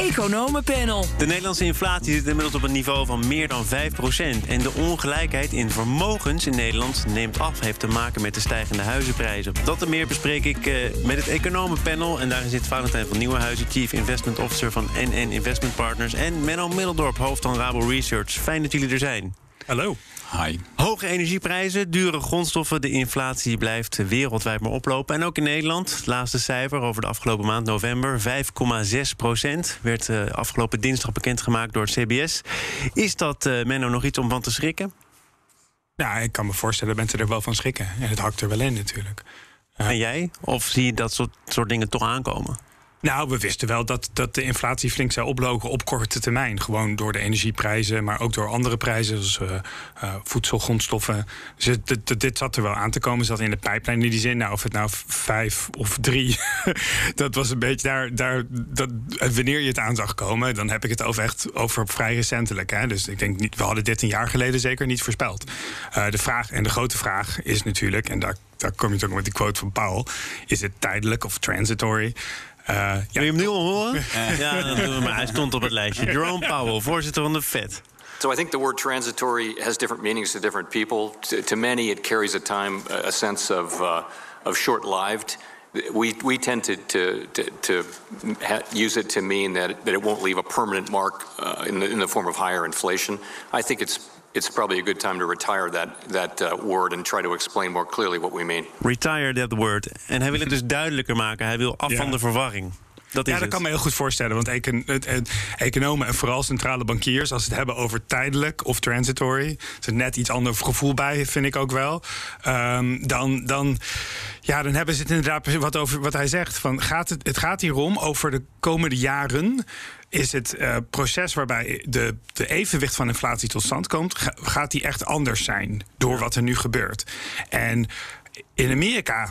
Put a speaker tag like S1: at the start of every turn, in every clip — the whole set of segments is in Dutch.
S1: Economenpanel.
S2: De Nederlandse inflatie zit inmiddels op een niveau van meer dan 5%. En de ongelijkheid in vermogens in Nederland neemt af. Heeft te maken met de stijgende huizenprijzen. Dat en meer bespreek ik eh, met het Economenpanel. En daarin zit Valentijn van Nieuwenhuizen, Chief Investment Officer van NN Investment Partners. En Menno Middeldorp, hoofd van Rabo Research. Fijn dat jullie er zijn.
S3: Hallo.
S4: Hi.
S2: Hoge energieprijzen, dure grondstoffen, de inflatie blijft wereldwijd maar oplopen. En ook in Nederland. Het laatste cijfer over de afgelopen maand november, 5,6 procent. Werd uh, afgelopen dinsdag bekendgemaakt door het CBS. Is dat, uh, Menno, nog iets om van te schrikken?
S3: Ja, ik kan me voorstellen dat mensen er wel van schrikken. En het hakt er wel in natuurlijk.
S2: Uh, en jij? Of zie je dat soort, soort dingen toch aankomen?
S3: Nou, we wisten wel dat, dat de inflatie flink zou oplopen op korte termijn. Gewoon door de energieprijzen, maar ook door andere prijzen, zoals uh, uh, voedsel, grondstoffen. Dus dit, dit, zat er wel aan te komen. Zat in de pijplijn in die zin. Nou, of het nou vijf of drie, dat was een beetje daar. daar dat, wanneer je het aan zag komen, dan heb ik het over echt over vrij recentelijk. Hè? Dus ik denk niet, we hadden dit een jaar geleden zeker niet voorspeld. Uh, de vraag en de grote vraag is natuurlijk, en daar, daar kom je ook met die quote van Paul: is het tijdelijk of transitory?
S2: Uh, ja. Wil je hem nu al horen? ja, dan doen we maar. Hij stond op het lijstje. Jerome Powell, voorzitter van de Fed.
S5: So I think the word transitory has different meanings to different people. To, to many, it carries a time, a sense of, uh, of short-lived. We, we tend to, to, to, to use it to mean that, that it won't leave a permanent mark uh, in, the, in the form of higher inflation. I think it's it's probably a good time to retire that, that uh, word and try to explain more clearly what we mean.
S2: Retire that word. En hij wil het dus duidelijker maken. Hij wil af ja. van de verwarring. Dat is
S3: ja, dat
S2: het.
S3: kan me heel goed voorstellen. Want econ het, het, economen en vooral centrale bankiers, als ze het hebben over tijdelijk of transitory, is er net iets ander gevoel bij, vind ik ook wel. Um, dan, dan, ja, dan hebben ze het inderdaad wat over wat hij zegt. Van gaat het, het gaat hierom over de komende jaren is het uh, proces waarbij de, de evenwicht van inflatie tot stand komt, ga, gaat die echt anders zijn door wat er nu gebeurt. En in Amerika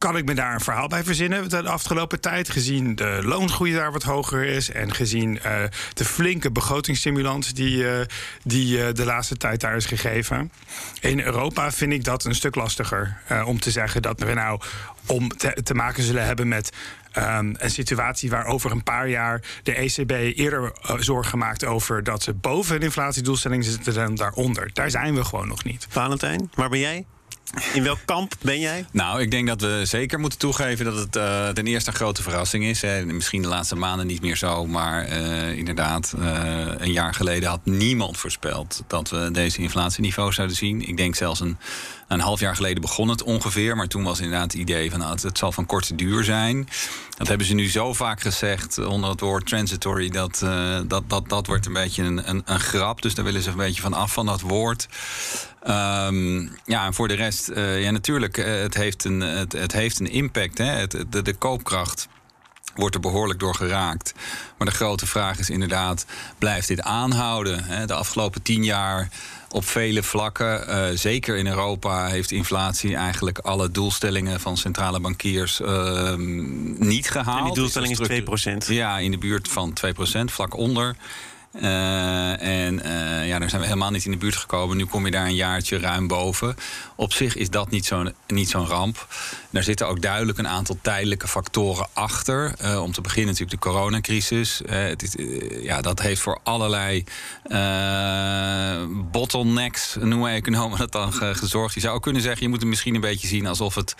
S3: kan ik me daar een verhaal bij verzinnen de afgelopen tijd. Gezien de loongroei daar wat hoger is. En gezien uh, de flinke begrotingsstimulans die, uh, die uh, de laatste tijd daar is gegeven. In Europa vind ik dat een stuk lastiger. om te zeggen dat we nou om te, te maken zullen hebben met Um, een situatie waar over een paar jaar de ECB eerder uh, zorgen maakt over dat ze boven een inflatiedoelstelling zitten dan daaronder. Daar zijn we gewoon nog niet.
S2: Valentijn, waar ben jij? In welk kamp ben jij?
S4: Nou, ik denk dat we zeker moeten toegeven dat het uh, ten eerste een grote verrassing is. Hè. Misschien de laatste maanden niet meer zo, maar uh, inderdaad, uh, een jaar geleden had niemand voorspeld dat we deze inflatieniveau zouden zien. Ik denk zelfs een, een half jaar geleden begon het ongeveer, maar toen was inderdaad het idee van nou, het, zal van korte duur zijn. Dat hebben ze nu zo vaak gezegd onder het woord transitory, dat dat, dat, dat wordt een beetje een, een, een grap. Dus daar willen ze een beetje van af van dat woord. Um, ja, en voor de rest, uh, ja, natuurlijk, uh, het, heeft een, het, het heeft een impact. Hè? De, de koopkracht wordt er behoorlijk door geraakt. Maar de grote vraag is inderdaad, blijft dit aanhouden? De afgelopen tien jaar op vele vlakken, uh, zeker in Europa, heeft inflatie eigenlijk alle doelstellingen van centrale bankiers uh, niet gehaald.
S2: En die doelstelling is 2%.
S4: Ja, in de buurt van 2%, vlak onder. Uh, en uh, ja, daar zijn we helemaal niet in de buurt gekomen. Nu kom je daar een jaartje ruim boven. Op zich is dat niet zo'n niet zo'n ramp. Daar zitten ook duidelijk een aantal tijdelijke factoren achter. Uh, om te beginnen natuurlijk de coronacrisis. het is, ja, dat heeft voor allerlei bottlenecks, noemen economen dat dan, gezorgd. Je zou ook kunnen zeggen, je moet het misschien een beetje zien... alsof het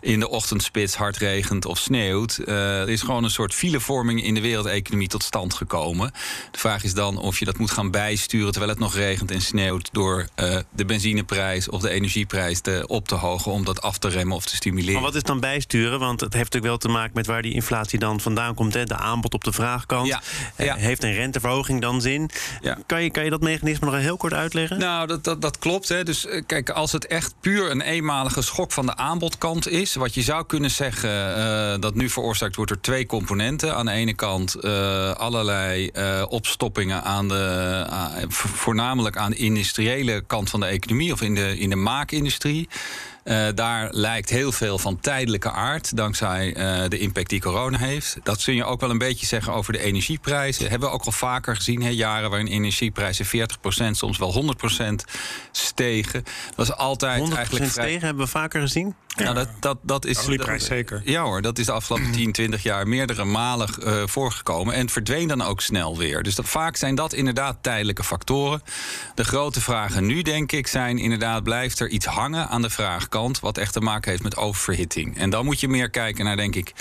S4: in de ochtendspits hard regent of sneeuwt. er is gewoon een soort filevorming in de wereldeconomie tot stand gekomen. De vraag is is dan of je dat moet gaan bijsturen terwijl het nog regent en sneeuwt door uh, de benzineprijs of de energieprijs te, op te hogen om dat af te remmen of te stimuleren.
S2: Maar wat is dan bijsturen? Want het heeft natuurlijk wel te maken met waar die inflatie dan vandaan komt. Hè? De aanbod op de vraagkant.
S4: Ja,
S2: ja. Heeft een renteverhoging dan zin?
S4: Ja.
S2: Kan, je, kan je dat mechanisme nog heel kort uitleggen?
S4: Nou, dat, dat, dat klopt. Hè. Dus kijk, als het echt puur een eenmalige schok van de aanbodkant is, wat je zou kunnen zeggen uh, dat nu veroorzaakt wordt door twee componenten. Aan de ene kant allerlei opstoppingen aan de, uh, voornamelijk aan de industriële kant van de economie of in de, in de maakindustrie. Daar lijkt heel veel van tijdelijke aard, dankzij de impact die corona heeft. Dat zul je ook wel een beetje zeggen over de energieprijzen. Hebben we ook al vaker gezien, hè, jaren waarin energieprijzen 40%, soms wel 100% stegen. Dat is altijd
S2: 100%
S4: eigenlijk vrij...
S2: stegen hebben we vaker gezien.
S4: Nou, dat, dat, dat is.
S3: Olieprijs zeker.
S4: Ja hoor, dat is de afgelopen 10, 20 jaar meerdere malen uh, voorgekomen. En verdween dan ook snel weer. Dus dat, vaak zijn dat inderdaad tijdelijke factoren. De grote vragen nu, denk ik, zijn inderdaad: blijft er iets hangen aan de wat echt te maken heeft met oververhitting? En dan moet je meer kijken naar, denk ik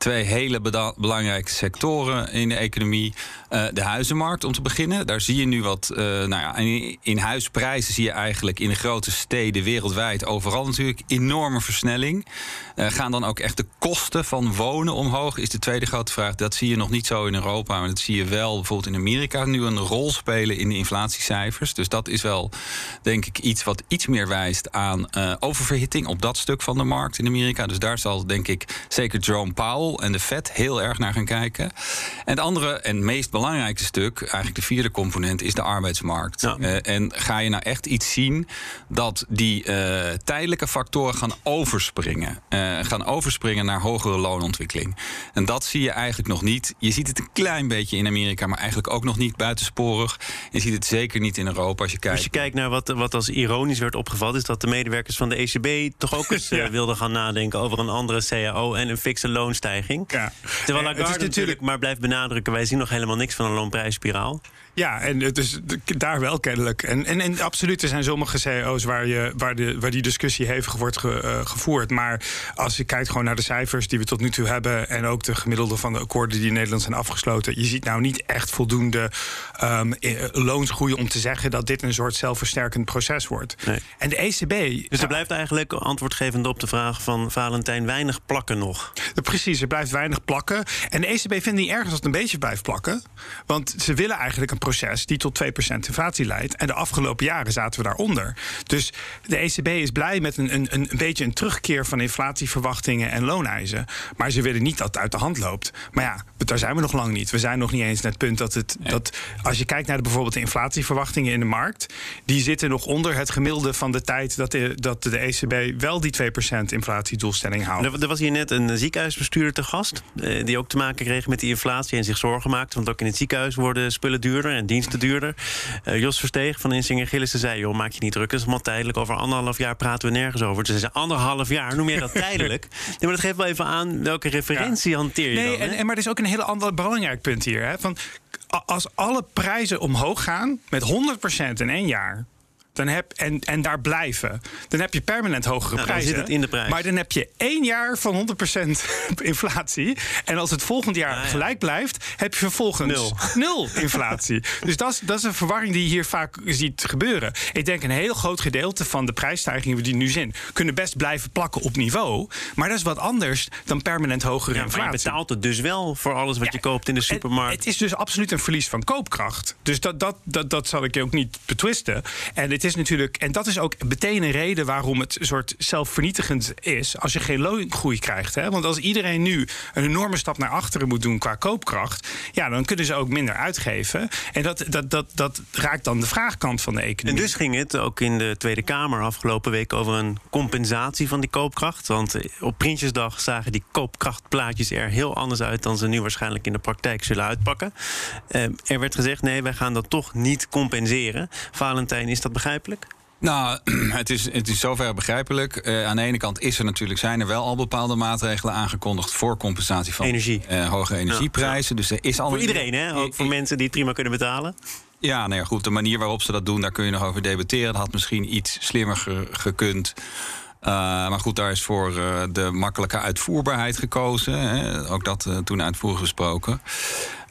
S4: twee hele belangrijke sectoren in de economie. Uh, de huizenmarkt, om te beginnen. Daar zie je nu wat. Uh, nou ja, in, in huisprijzen zie je eigenlijk in de grote steden wereldwijd overal natuurlijk enorme versnelling. Uh, gaan dan ook echt de kosten van wonen omhoog? Is de tweede grote vraag. Dat zie je nog niet zo in Europa, maar dat zie je wel bijvoorbeeld in Amerika nu een rol spelen in de inflatiecijfers. Dus dat is wel, denk ik, iets wat iets meer wijst aan oververhitting op dat stuk van de markt in Amerika. Dus daar zal, denk ik, zeker Jerome Powell en de Fed heel erg naar gaan kijken. En het andere en meest belangrijke stuk, eigenlijk de vierde component, is de arbeidsmarkt. Uh, en ga je nou echt iets zien dat die uh, tijdelijke factoren gaan overspringen? Uh, gaan overspringen naar hogere loonontwikkeling. En dat zie je eigenlijk nog niet. Je ziet het een klein beetje in Amerika, maar eigenlijk ook nog niet buitensporig. Je ziet het zeker niet in Europa als je kijkt.
S2: Als je kijkt naar wat, wat als ironisch werd opgevat, is dat de medewerkers van de ECB toch ook eens ja. wilden gaan nadenken over een andere CAO en een fixe loonstijging. Ja. Terwijl Lagarde natuurlijk maar blijft benadrukken... wij zien nog helemaal niks van een loonprijsspiraal.
S3: Ja, en het is daar wel kennelijk. En, en, en absoluut, er zijn sommige CEO's waar, je, waar, de, waar die discussie hevig wordt ge, uh, gevoerd. Maar als je kijkt gewoon naar de cijfers die we tot nu toe hebben... en ook de gemiddelde van de akkoorden die in Nederland zijn afgesloten... je ziet nou niet echt voldoende um, loonsgroei om te zeggen... dat dit een soort zelfversterkend proces wordt. Nee. En de ECB...
S2: Dus er blijft eigenlijk, antwoordgevend op de vraag van Valentijn... weinig plakken nog.
S3: Precies, er blijft weinig plakken. En de ECB vindt niet ergens als het een beetje blijft plakken. Want ze willen eigenlijk een proces die tot 2% inflatie leidt. En de afgelopen jaren zaten we daaronder. Dus de ECB is blij met een, een, een beetje een terugkeer van inflatieverwachtingen en looneisen. Maar ze willen niet dat het uit de hand loopt. Maar ja, daar zijn we nog lang niet. We zijn nog niet eens naar het punt dat het. Dat, als je kijkt naar de, bijvoorbeeld de inflatieverwachtingen in de markt, die zitten nog onder het gemiddelde van de tijd dat de, dat de ECB wel die 2% inflatiedoelstelling houdt.
S2: Er was hier net een ziekenhuisbestuurder te gast, eh, die ook te maken kreeg met die inflatie en zich zorgen maakte. Want ook in het ziekenhuis worden spullen duurder en diensten duurder. Uh, Jos Versteeg van Insinger Gillissen zei: joh, maak je niet druk, het is maar tijdelijk. Over anderhalf jaar praten we nergens over. Dus ze anderhalf jaar, noem je dat tijdelijk? nee, maar dat geeft wel even aan welke referentie hanteer je
S3: nee,
S2: dan.
S3: En, en, maar er is ook een hele ander belangrijk punt hier. Hè? Van, als alle prijzen omhoog gaan met 100% in één jaar dan heb, en, en daar blijven, dan heb je permanent hogere
S2: nou,
S3: prijzen.
S2: Dan zit het in de prijs.
S3: Maar dan heb je één jaar van 100% inflatie. En als het volgend jaar ah, ja. gelijk blijft, heb je vervolgens nul, nul inflatie. dus dat is, dat is een verwarring die je hier vaak ziet gebeuren. Ik denk een heel groot gedeelte van de prijsstijgingen die nu zijn, kunnen best blijven plakken op niveau. Maar dat is wat anders dan permanent hogere
S2: ja,
S3: inflatie.
S2: je betaalt het dus wel voor alles wat ja, je koopt in de supermarkt.
S3: Het, het, is dus absoluut een verlies van koopkracht. Dus dat, dat, dat, dat zal ik ook niet betwisten. En het is natuurlijk, en dat is ook meteen een reden waarom het een soort zelfvernietigend is als je geen loongroei krijgt. Hè? Want als iedereen nu een enorme stap naar achteren moet doen qua koopkracht, ja, dan kunnen ze ook minder uitgeven. En dat, dat, dat, dat raakt dan de vraagkant van de economie.
S2: En dus ging het ook in de Tweede Kamer afgelopen week over een compensatie van die koopkracht. Want op Prinsjesdag zagen die koopkrachtplaatjes er heel anders uit dan ze nu waarschijnlijk in de praktijk zullen uitpakken. Eh, er werd gezegd: nee, wij gaan dat toch niet compenseren. Valentijn, is dat begrijpelijk?
S4: Nou, het is, het is zover begrijpelijk. Uh, aan de ene kant is er natuurlijk, zijn er wel al bepaalde maatregelen aangekondigd voor compensatie van
S2: Energie.
S4: Uh, hoge energieprijzen. Ja. Dus er is al
S2: voor iedereen, hè? Ook voor mensen die het prima kunnen betalen.
S4: Ja, nou ja, goed. De manier waarop ze dat doen, daar kun je nog over debatteren. Dat had misschien iets slimmer ge gekund. Uh, maar goed, daar is voor uh, de makkelijke uitvoerbaarheid gekozen. Hè. Ook dat uh, toen uitvoerig besproken.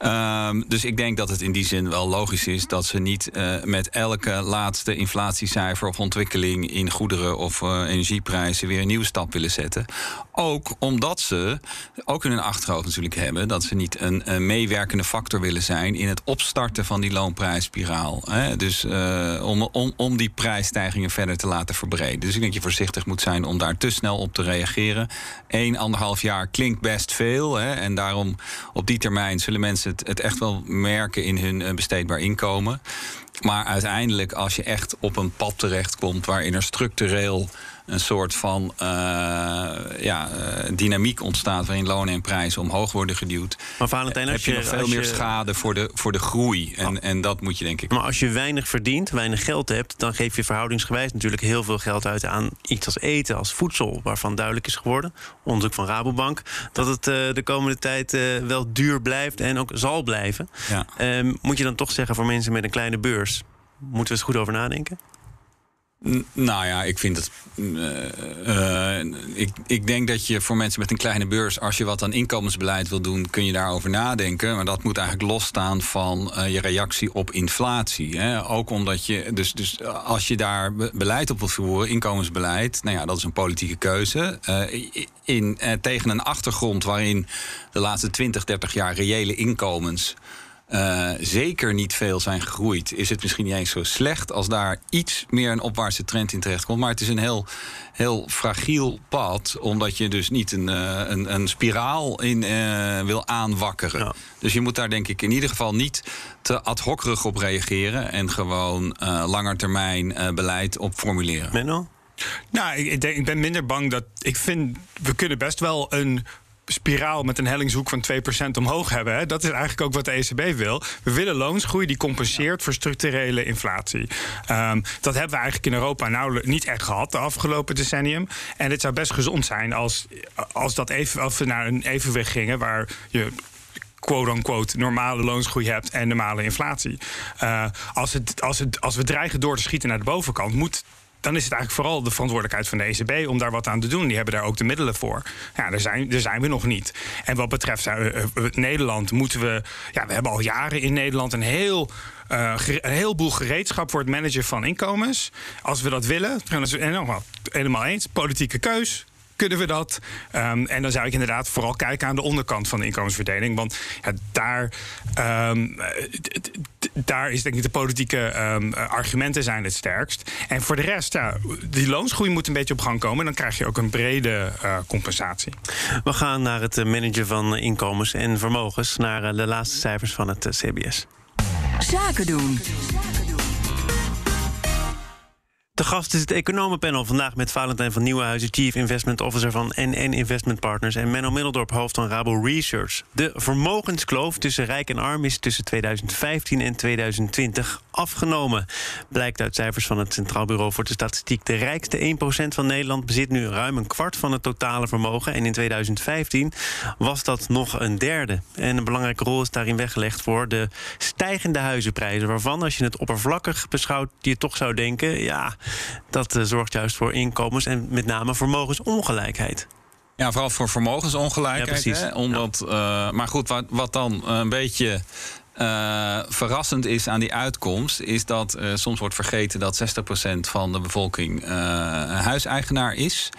S4: Um, dus ik denk dat het in die zin wel logisch is dat ze niet uh, met elke laatste inflatiecijfer of ontwikkeling in goederen of uh, energieprijzen weer een nieuwe stap willen zetten. Ook omdat ze ook in hun achterhoofd natuurlijk hebben dat ze niet een, meewerkende factor willen zijn in het opstarten van die loonprijsspiraal. Hè? Dus uh, om, om, om die prijsstijgingen verder te laten verbreden. Dus ik denk dat je voorzichtig moet zijn om daar te snel op te reageren. Eén, anderhalf jaar klinkt best veel. Hè? En daarom op die termijn zullen mensen het, het echt wel merken in hun eh, besteedbaar inkomen. Maar uiteindelijk, als je echt op een pad terechtkomt waarin er structureel een soort van uh, ja, dynamiek ontstaat waarin lonen en prijzen omhoog worden geduwd.
S2: Maar Valentijn,
S4: heb je, nog veel meer schade voor de, voor de groei. En, oh. en dat moet je denk ik.
S2: Maar als je weinig verdient, weinig geld hebt, dan geef je verhoudingsgewijs natuurlijk heel veel geld uit aan iets als eten, als voedsel, waarvan duidelijk is geworden, onderzoek van Rabobank, dat het de komende tijd wel duur blijft en ook zal blijven. Ja. Ehm, moet je dan toch zeggen voor mensen met een kleine beurs, moeten we eens goed over nadenken?
S4: Nou ja, ik vind het. Uh, ik, ik denk dat je voor mensen met een kleine beurs, als je wat aan inkomensbeleid wil doen, kun je daarover nadenken. Maar dat moet eigenlijk losstaan van uh, je reactie op inflatie. Hè. Ook omdat je. Dus, dus als je daar beleid op wilt voeren, inkomensbeleid, nou ja, dat is een politieke keuze. In, tegen een achtergrond waarin de laatste 20, 30 jaar reële inkomens uh, zeker niet veel zijn gegroeid, is het misschien niet eens zo slecht als daar iets meer een opwaartse trend in terecht komt. Maar het is een heel, heel fragiel pad, omdat je dus niet een, uh, een, een, spiraal in uh, wil aanwakkeren. Dus je moet daar denk ik in ieder geval niet te ad hockerig op reageren en gewoon langetermijn beleid op formuleren.
S2: Menno?
S3: Nou, ik, ik, ben minder bang dat. Ik vind, we kunnen best wel een spiraal met een hellingshoek van 2% omhoog hebben. Hè. Dat is eigenlijk ook wat de ECB wil. We willen loonsgroei die compenseert voor structurele inflatie. Um, dat hebben we eigenlijk in Europa nou niet echt gehad de afgelopen decennium. En het zou best gezond zijn als, als, dat even, als we naar een evenwicht gingen waar je quote-unquote normale loonsgroei hebt en normale inflatie. Uh, als, het, als, het, als we dreigen door te schieten naar de bovenkant, moet dan is het eigenlijk vooral de verantwoordelijkheid van de ECB om daar wat aan te doen. Die hebben daar ook de middelen voor. Ja, daar zijn, daar zijn we nog niet. En wat betreft uh, Nederland moeten we. Ja, we hebben al jaren in Nederland een heel. Uh, een heleboel gereedschap voor het managen van inkomens. Als we dat willen, en nogmaals, helemaal eens, politieke keus kunnen we dat? Um, en dan zou ik inderdaad vooral kijken aan de onderkant van de inkomensverdeling. Want ja, daar, um, daar is denk ik de politieke um, argumenten zijn het sterkst. En voor de rest, ja, die loonsgroei moet een beetje op gang komen. En dan krijg je ook een brede uh, compensatie.
S2: We gaan naar het managen van inkomens en vermogens. Naar uh, de laatste cijfers van het uh, CBS.
S1: Zaken doen.
S2: De gast is het economenpanel vandaag met Valentijn van Nieuwenhuizen, Chief Investment Officer van NN Investment Partners en Menno Middeldorp, hoofd van Rabo Research. De vermogenskloof tussen rijk en arm is tussen 2015 en 2020 afgenomen. Blijkt uit cijfers van het Centraal Bureau voor de Statistiek. De rijkste 1% van Nederland bezit nu ruim een kwart van het totale vermogen. En in 2015 was dat nog een derde. En een belangrijke rol is daarin weggelegd voor de stijgende huizenprijzen. Waarvan, als je het oppervlakkig beschouwt, je toch zou denken: ja, dat uh, zorgt juist voor inkomens en met name vermogensongelijkheid.
S4: Ja, vooral voor vermogensongelijkheid. Ja, hè? Omdat, uh, maar goed, wat, wat dan een beetje uh, verrassend is aan die uitkomst, is dat uh, soms wordt vergeten dat 60% van de bevolking uh, huiseigenaar is.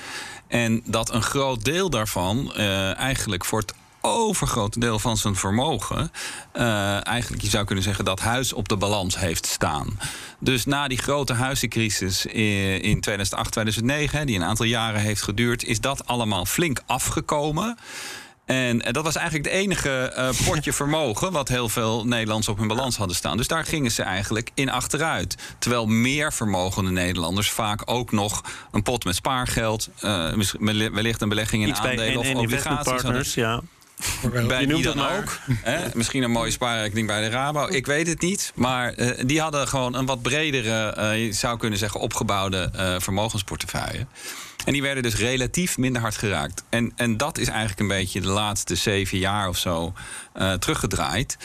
S4: En dat een groot deel daarvan eigenlijk voor het overgrote deel van zijn vermogen. Uh, eigenlijk, je zou kunnen zeggen, dat huis op de balans heeft staan. Dus na die grote huizencrisis in 2008, 2009, die een aantal jaren heeft geduurd, is dat allemaal flink afgekomen. En dat was eigenlijk het enige uh, potje vermogen wat heel veel Nederlanders op hun balans hadden staan. Dus daar gingen ze eigenlijk in achteruit. Terwijl meer vermogende Nederlanders vaak ook nog een pot met spaargeld, uh, wellicht een belegging in Iets aandelen of obligaties hadden.
S2: Ja.
S4: Bij wie dan ook. Hè? Misschien een mooie spaarrekening bij de Rabo. Ik weet het niet. Maar uh, die hadden gewoon een wat bredere, uh, je zou kunnen zeggen, opgebouwde uh, vermogensportefeuille. En die werden dus relatief minder hard geraakt. En, en dat is eigenlijk een beetje de laatste zeven jaar of zo uh, teruggedraaid.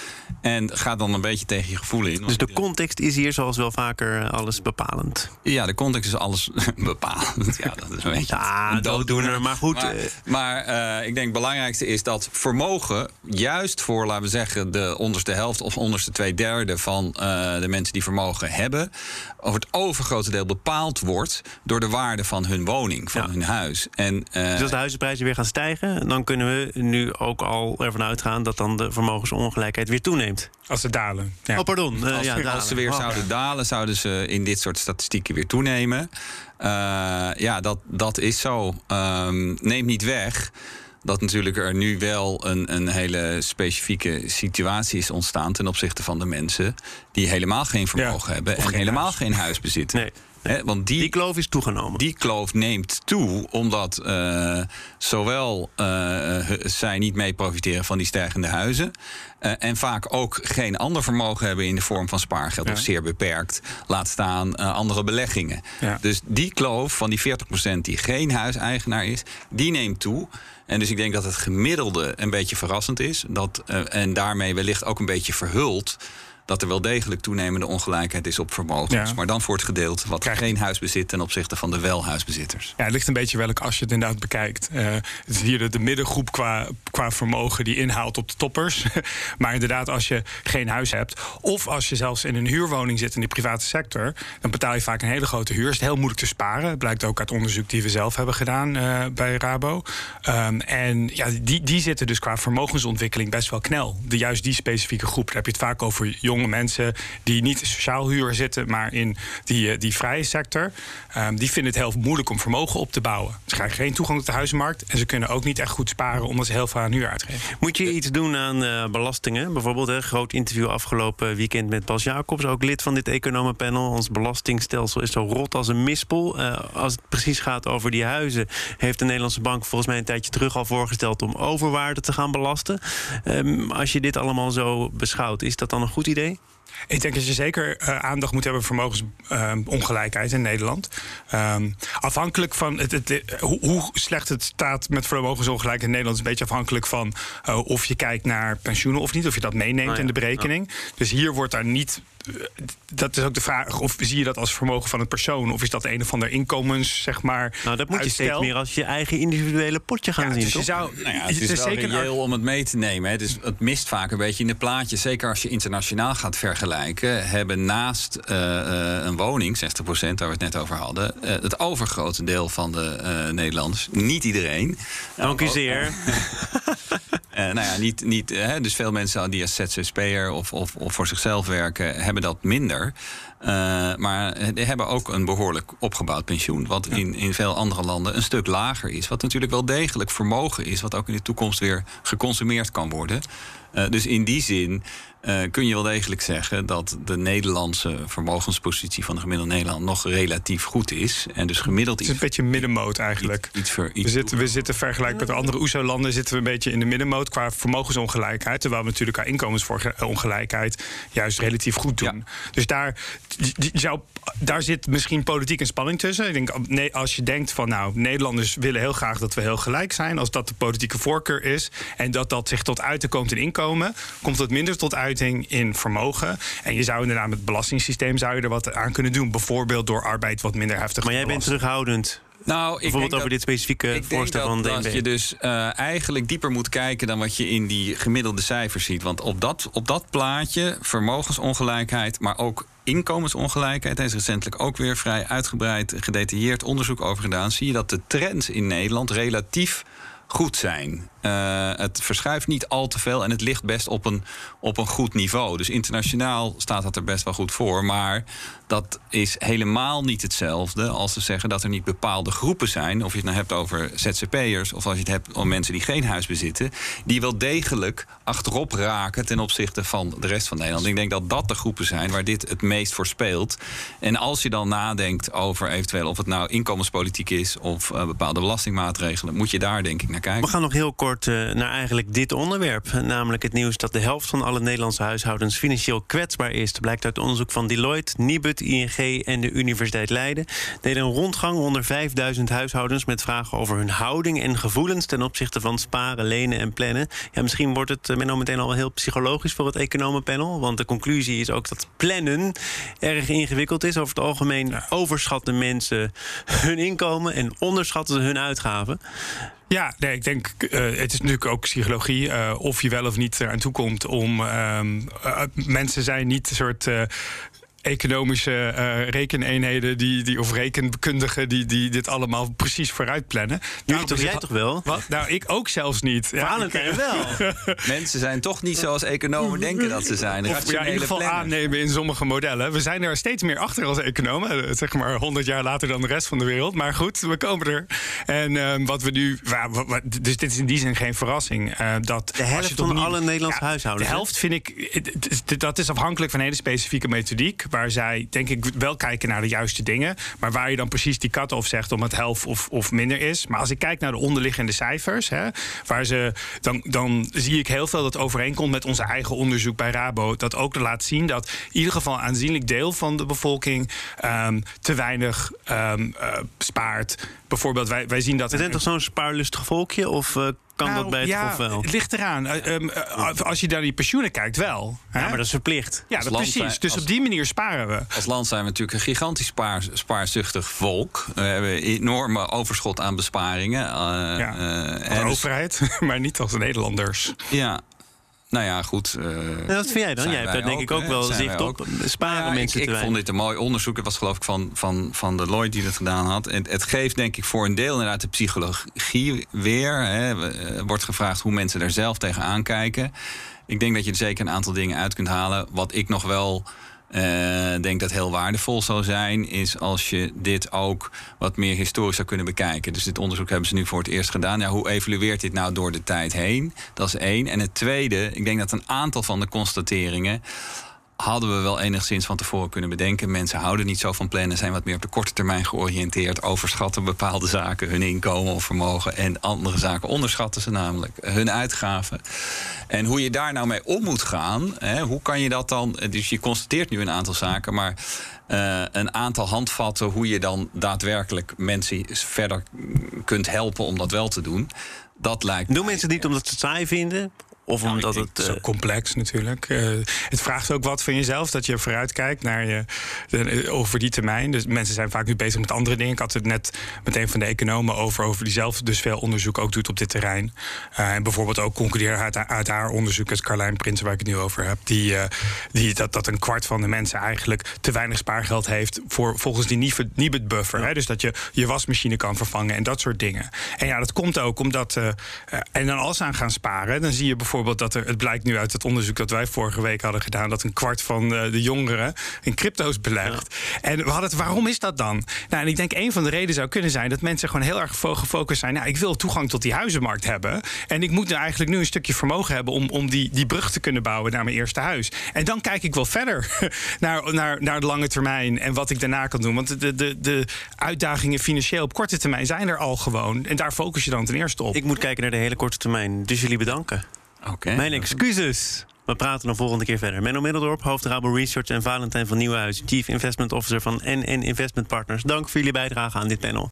S4: En gaat dan een beetje tegen je gevoel in.
S2: Dus de context is hier zoals wel vaker eh, alles bepalend?
S4: Ja, de context is alles bepalend. Ja, dat is een beetje
S2: ja, dooddoener. Maar goed.
S4: Maar, eh, maar uh, ik denk het belangrijkste is dat vermogen... juist voor, laten we zeggen, de onderste helft... of onderste twee derde van uh, de mensen die vermogen hebben... over het overgrote deel bepaald wordt... door de waarde van hun woning, van ja. hun huis. En,
S2: dus als de huizenprijzen weer gaan stijgen... dan kunnen we nu ook al ervan uitgaan... dat dan de vermogensongelijkheid weer toeneemt.
S3: Als ze dalen.
S2: Ja. Oh, pardon.
S4: Uh, als,
S2: ja,
S4: dalen. als, ze weer oh. zouden dalen, zouden ze in dit soort statistieken weer toenemen. Uh, ja, dat, dat is zo. Um, neemt niet weg dat natuurlijk er nu wel een, een hele specifieke situatie is ontstaan ten opzichte van de mensen die helemaal geen vermogen ja, hebben en helemaal huis. geen huis bezitten.
S2: Nee.
S4: Want die,
S2: Die kloof is toegenomen.
S4: die kloof neemt toe omdat eh, zowel eh, zij niet mee profiteren van die stijgende huizen. eh, en vaak ook geen ander vermogen hebben in de vorm van spaargeld.
S3: Ja.
S4: Of zeer beperkt. Laat staan andere beleggingen.
S3: Ja.
S4: Dus die kloof van die 40% die geen huiseigenaar is, die neemt toe. En dus ik denk dat het gemiddelde een beetje verrassend is. Dat, en daarmee wellicht ook een beetje verhult dat er wel degelijk toenemende ongelijkheid is op vermogens.
S3: Ja.
S4: Maar dan voor het gedeelte wat
S3: Krijg-
S4: geen huis bezit ten opzichte van de welhuisbezitters.
S3: Ja, het ligt een beetje welk als je het inderdaad bekijkt. Eh, het is hier de, de middengroep qua, qua vermogen die inhaalt op de toppers. maar inderdaad, als je geen huis hebt... of als je zelfs in een huurwoning zit in de private sector... dan betaal je vaak een hele grote huur. is het heel moeilijk te sparen. Blijkt ook uit onderzoek die we zelf hebben gedaan eh, bij Rabo. Ehm, en ja, die, die zitten dus qua vermogensontwikkeling best wel knel. De, juist die specifieke groep. Daar heb je het vaak over jonge mensen... die niet in sociaal huur zitten, maar in die, eh, die vrije sector. Ehm, die vinden het heel moeilijk om vermogen op te bouwen. Ze krijgen geen toegang tot de huizenmarkt... en ze kunnen ook niet echt goed sparen... omdat ze heel veel aan huur uitgeven.
S2: Moet je iets doen aan eh, belastingen? Bijvoorbeeld een groot interview afgelopen weekend met Bas Jacobs, ook lid van dit economenpanel. Ons belastingstelsel is zo rot als een mispel. Eh, als het precies gaat over die huizen, heeft de Nederlandse bank volgens mij een tijdje terug al voorgesteld om overwaarde te gaan belasten. Ehm, als je dit allemaal zo beschouwt, is dat dan een goed idee?
S3: day Ik denk dat je zeker eh, aandacht moet hebben voor vermogensongelijkheid in Nederland. Ehm, afhankelijk van het, het, eh, hoe, hoe slecht het staat met vermogensongelijkheid in Nederland... is een beetje afhankelijk van eh, of je kijkt naar pensioenen of niet. Of je dat meeneemt
S2: ja.
S3: in de berekening. Dus hier wordt daar niet... eh, Dat is ook de vraag, of zie je dat als vermogen van een persoon... of is dat een of ander inkomens, zeg maar,
S2: Nou, dat moet je steeds meer als je eigen individuele potje gaan
S3: Ja,
S2: zien.
S3: dus je zou,
S4: Nou ja, het is, wel
S3: zeker
S4: reëel om het mee te nemen. Hè. Dus het mist vaak een beetje in de plaatjes. Zeker als je internationaal gaat vergelijken... hebben naast eh, eh, een woning, 60% waar we het net over hadden... eh, het overgrote deel van de Nederlanders, niet iedereen...
S2: Dank u zeer.
S4: Eh, nou ja, niet, niet, hè, dus veel mensen die als ZZP'er of, of, of voor zichzelf werken, hebben dat minder. Maar die hebben ook een behoorlijk opgebouwd pensioen. Wat in, in veel andere landen een stuk lager is. Wat natuurlijk wel degelijk vermogen is. Wat ook in de toekomst weer geconsumeerd kan worden. Eh, dus in die zin eh, kun je wel degelijk zeggen dat de Nederlandse vermogenspositie van de gemiddelde Nederland nog relatief goed is. En dus gemiddeld
S3: Het is
S4: iets,
S3: een beetje middenmoot eigenlijk.
S4: iets, iets, ver- iets
S3: We zitten, we zitten vergelijk met de andere OESO-landen zitten we een beetje in de middenmoot qua vermogensongelijkheid. Terwijl we natuurlijk qua inkomensongelijkheid juist relatief goed doen. Dus daar, zou, daar zit misschien politiek een spanning tussen. Ik denk, nee, als je denkt van nou, Nederlanders willen heel graag dat we heel gelijk zijn. Als dat de politieke voorkeur is. En dat dat zich tot uiten komt in inkomen, komt het minder tot uiting in vermogen. En je zou inderdaad met het belastingssysteem zou je er wat aan kunnen doen. Bijvoorbeeld door arbeid wat minder heftig
S2: Maar jij bent terughoudend.
S4: Nou, ik
S2: Bijvoorbeeld
S4: denk
S2: over
S4: dat-
S2: dit specifieke
S4: ik denk
S2: voorstel
S4: dat,
S2: van DNB.
S4: dat je dus eh, eigenlijk dieper moet kijken dan wat je in die gemiddelde cijfers ziet. Want op dat, op dat plaatje, vermogensongelijkheid, maar ook inkomensongelijkheid, daar is recentelijk ook weer vrij uitgebreid gedetailleerd onderzoek over gedaan. Zie je dat de trends in Nederland relatief goed zijn. Eh, het verschuift niet al te veel en het ligt best op een, op een goed niveau. Dus internationaal staat dat er best wel goed voor. Maar dat is helemaal niet hetzelfde als te zeggen dat er niet bepaalde groepen zijn. Of je het nou hebt over ZZP'ers of als je het hebt om mensen die geen huis bezitten. Die wel degelijk achterop raken ten opzichte van de rest van Nederland. Ik denk dat dat de groepen zijn waar dit het meest voor speelt. En als je dan nadenkt over eventueel of het nou inkomenspolitiek is of eh, bepaalde belastingmaatregelen, moet je daar denk ik naar kijken.
S2: We gaan nog heel kort eh, naar eigenlijk dit onderwerp. Namelijk het nieuws dat de helft van alle Nederlandse huishoudens financieel kwetsbaar is. Dat blijkt uit onderzoek van Deloitte, Nibud, ING en de Universiteit Leiden. Deden een rondgang onder 5000 huishoudens met vragen over hun houding en gevoelens ten opzichte van sparen, lenen en plannen. Ja, misschien wordt het Menno meteen al heel psychologisch voor het economenpanel. Want de conclusie is ook dat plannen erg ingewikkeld is. Over het algemeen overschatten mensen hun inkomen en onderschatten ze hun uitgaven.
S3: Ja, nee, ik denk, eh, het is natuurlijk ook psychologie. eh, of je wel of niet eraan toe komt om. ehm, eh, mensen zijn niet een soort. Economische eh, rekeneenheden die, die, of rekenkundigen die, die dit allemaal precies vooruit plannen. Daarom
S2: toch,
S3: het-
S2: jij toch wel?
S3: Wat? Nou, ik ook zelfs niet. Ja,
S2: Valentijn
S3: ik,
S2: wel.
S4: Mensen zijn toch niet zoals economen denken dat ze zijn.
S3: Of ja, in ieder geval
S4: planners.
S3: aannemen in sommige modellen. We zijn er steeds meer achter als economen. eh, Zeg maar 100 jaar later dan de rest van de wereld. Maar goed, we komen er. En ehm, wat we nu. wa- wa- wa- Dus dit is in die zin geen verrassing. eh, dat
S2: De helft
S3: als je tot
S2: van
S3: niet-
S2: alle Nederlandse huishoudens,
S3: De helft vind ik. Dat is afhankelijk van een hele specifieke methodiek. Waar zij denk ik wel kijken naar de juiste dingen. Maar waar je dan precies die cut-off zegt om het helft of, of minder is. Maar als ik kijk naar de onderliggende cijfers, hè, waar ze, dan, dan zie ik heel veel dat overeenkomt met onze eigen onderzoek bij Rabo. Dat ook laat zien dat in ieder geval aanzienlijk deel van de bevolking um, te weinig um, uh, spaart. Bijvoorbeeld, wij, wij zien dat.
S2: We zijn toch zo'n spaarlustig volkje? Of uh, kan
S3: nou,
S2: dat bij het
S3: ja,
S2: wel?
S3: Het ligt eraan. Uh, um, als je naar die pensioenen kijkt, wel.
S2: Ja, maar dat is verplicht.
S3: Ja, dat precies. Zijn, dus
S4: als,
S3: op die manier sparen we.
S4: Als land zijn we natuurlijk een gigantisch spaar, spaarzuchtig volk. We hebben een enorme overschot aan besparingen. Uh,
S3: ja, uh, de overheid, maar niet als Nederlanders.
S4: Ja, nou ja, goed. Uh,
S2: wat vind jij dan? Jij hebt daar denk ik ook wel zicht op. Sparen
S4: ja,
S2: mensen
S4: ik,
S2: te
S4: ik vond dit een mooi onderzoek. Het was geloof ik van, van, van de Lloyd die dat gedaan had. En het geeft denk ik voor een deel inderdaad de psychologie weer. Hè. wordt gevraagd hoe mensen er zelf tegenaan kijken. Ik denk dat je er zeker een aantal dingen uit kunt halen. Wat ik nog wel... Uh, denk dat heel waardevol zou zijn, is als je dit ook wat meer historisch zou kunnen bekijken. Dus dit onderzoek hebben ze nu voor het eerst gedaan. Ja, hoe evolueert dit nou door de tijd heen? Dat is één. En het tweede, ik denk dat een aantal van de constateringen hadden we wel enigszins van tevoren kunnen bedenken. Mensen houden niet zo van plannen, zijn wat meer op de korte termijn georiënteerd, overschatten bepaalde zaken, hun inkomen of vermogen en andere zaken onderschatten ze namelijk, hun uitgaven. En hoe je daar nou mee om moet gaan, hè, hoe kan je dat dan, dus je constateert nu een aantal zaken, maar uh, een aantal handvatten hoe je dan daadwerkelijk mensen verder kunt helpen om dat wel te doen. Dat lijkt
S2: Doen mensen niet omdat ze het saai vinden? Of
S3: nou,
S2: omdat het.
S3: is ook complex natuurlijk. Uh, het vraagt ook wat van jezelf, dat je vooruit kijkt naar je, de, over die termijn. Dus mensen zijn vaak nu bezig met andere dingen. Ik had het net met een van de economen over, over die zelf dus veel onderzoek ook doet op dit terrein. Uh, en bijvoorbeeld ook concluderen uit, uit, haar onderzoek, het Carlijn Prins, waar ik het nu over heb, die, uh, die, dat, dat een kwart van de mensen eigenlijk te weinig spaargeld heeft voor, volgens die Nibud buffer. Ja. Hè? Dus dat je je wasmachine kan vervangen en dat soort dingen. En ja, dat komt ook omdat. en dan als ze aan gaan sparen, dan zie je bijvoorbeeld bijvoorbeeld dat er, het blijkt nu uit het onderzoek dat wij vorige week hadden gedaan, dat een kwart van uh, de jongeren in crypto's belegt. Ja. En we hadden het, waarom is dat dan? Nou, en ik denk een van de redenen zou kunnen zijn dat mensen gewoon heel erg gefocust zijn. Nou, ik wil toegang tot die huizenmarkt hebben. En ik moet eigenlijk nu een stukje vermogen hebben om, om die, die brug te kunnen bouwen naar mijn eerste huis. En dan kijk ik wel verder naar, naar, naar de lange termijn en wat ik daarna kan doen. Want de, de, de uitdagingen financieel op korte termijn zijn er al gewoon. En daar focus je dan ten eerste op.
S2: Ik moet kijken naar de hele korte termijn. Dus jullie bedanken.
S4: Okay.
S2: Mijn excuses. We praten dan volgende keer verder. Menno Middeldorp, hoofd Rabo Research en Valentijn van Nieuwenhuis, Chief Investment Officer van NN Investment Partners. Dank voor jullie bijdrage aan dit panel.